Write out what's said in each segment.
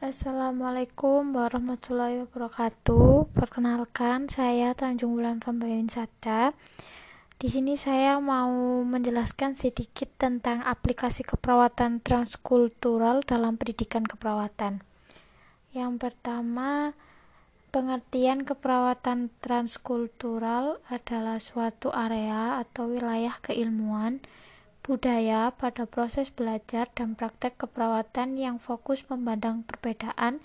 Assalamualaikum warahmatullahi wabarakatuh. Perkenalkan, saya Tanjung Bulan Pembayun Sada. Di sini saya mau menjelaskan sedikit tentang aplikasi keperawatan transkultural dalam pendidikan keperawatan. Yang pertama, pengertian keperawatan transkultural adalah suatu area atau wilayah keilmuan budaya pada proses belajar dan praktek keperawatan yang fokus memandang perbedaan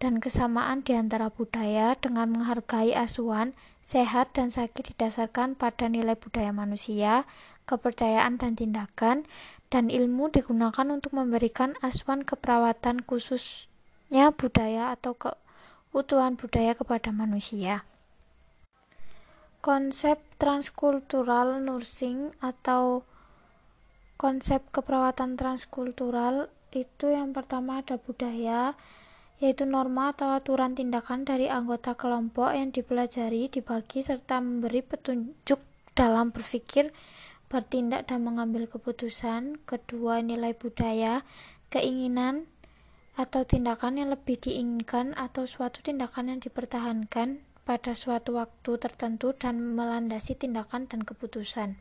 dan kesamaan di antara budaya dengan menghargai asuhan, sehat dan sakit didasarkan pada nilai budaya manusia, kepercayaan dan tindakan, dan ilmu digunakan untuk memberikan asuhan keperawatan khususnya budaya atau keutuhan budaya kepada manusia. Konsep transkultural nursing atau konsep keperawatan transkultural itu yang pertama ada budaya yaitu norma atau aturan tindakan dari anggota kelompok yang dipelajari, dibagi, serta memberi petunjuk dalam berpikir, bertindak, dan mengambil keputusan. Kedua, nilai budaya, keinginan atau tindakan yang lebih diinginkan atau suatu tindakan yang dipertahankan pada suatu waktu tertentu dan melandasi tindakan dan keputusan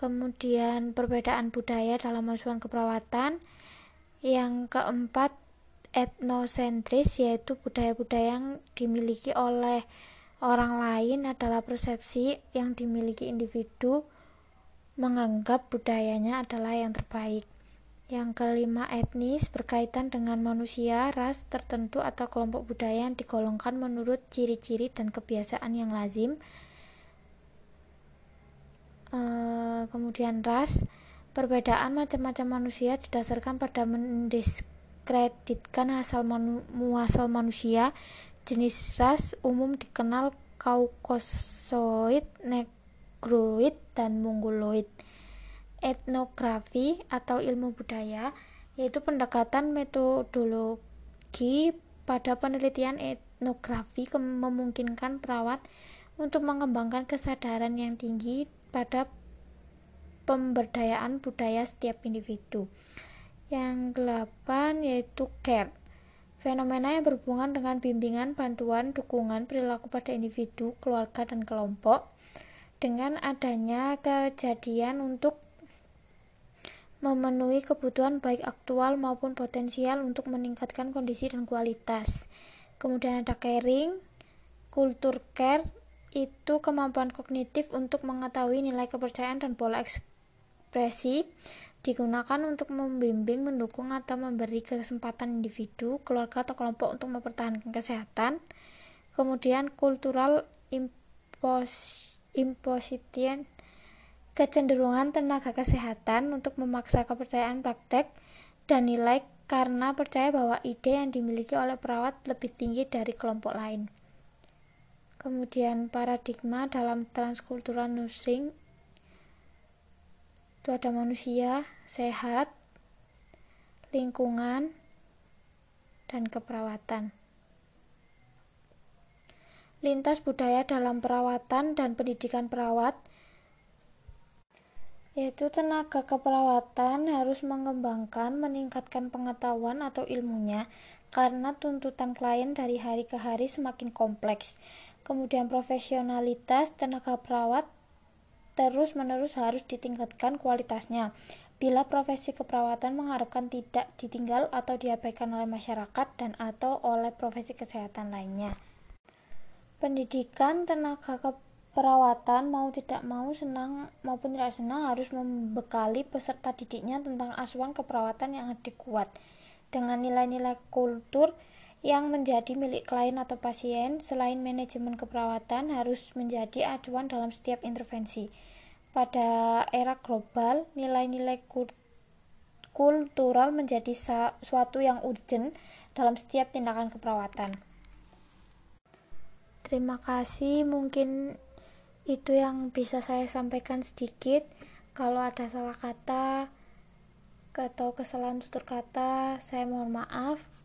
kemudian perbedaan budaya dalam asuhan keperawatan yang keempat etnosentris yaitu budaya-budaya yang dimiliki oleh orang lain adalah persepsi yang dimiliki individu menganggap budayanya adalah yang terbaik. Yang kelima, etnis berkaitan dengan manusia, ras tertentu atau kelompok budaya yang digolongkan menurut ciri-ciri dan kebiasaan yang lazim Eh, kemudian ras perbedaan macam-macam manusia didasarkan pada mendiskreditkan asal manu, muasal manusia. Jenis ras umum dikenal kaukosoid, negroid, dan mongoloid. Etnografi atau ilmu budaya yaitu pendekatan metodologi pada penelitian etnografi memungkinkan perawat untuk mengembangkan kesadaran yang tinggi pada pemberdayaan budaya setiap individu. Yang delapan yaitu care. Fenomena yang berhubungan dengan bimbingan, bantuan, dukungan, perilaku pada individu, keluarga, dan kelompok dengan adanya kejadian untuk memenuhi kebutuhan baik aktual maupun potensial untuk meningkatkan kondisi dan kualitas. Kemudian ada caring, kultur care, itu kemampuan kognitif untuk mengetahui nilai kepercayaan dan pola ekspresi digunakan untuk membimbing, mendukung, atau memberi kesempatan individu, keluarga, atau kelompok untuk mempertahankan kesehatan. Kemudian kultural impos, imposition kecenderungan tenaga kesehatan untuk memaksa kepercayaan praktek dan nilai karena percaya bahwa ide yang dimiliki oleh perawat lebih tinggi dari kelompok lain. Kemudian paradigma dalam transkultural nursing itu ada manusia, sehat, lingkungan, dan keperawatan. Lintas budaya dalam perawatan dan pendidikan perawat yaitu tenaga keperawatan harus mengembangkan, meningkatkan pengetahuan atau ilmunya karena tuntutan klien dari hari ke hari semakin kompleks. Kemudian profesionalitas tenaga perawat terus-menerus harus ditingkatkan kualitasnya. Bila profesi keperawatan mengharapkan tidak ditinggal atau diabaikan oleh masyarakat dan atau oleh profesi kesehatan lainnya. Pendidikan tenaga keperawatan perawatan mau tidak mau senang maupun tidak senang harus membekali peserta didiknya tentang asuhan keperawatan yang adekuat dengan nilai-nilai kultur yang menjadi milik klien atau pasien selain manajemen keperawatan harus menjadi acuan dalam setiap intervensi. Pada era global nilai-nilai kultural menjadi suatu yang urgent dalam setiap tindakan keperawatan. Terima kasih. Mungkin itu yang bisa saya sampaikan sedikit. Kalau ada salah kata atau kesalahan tutur kata saya mohon maaf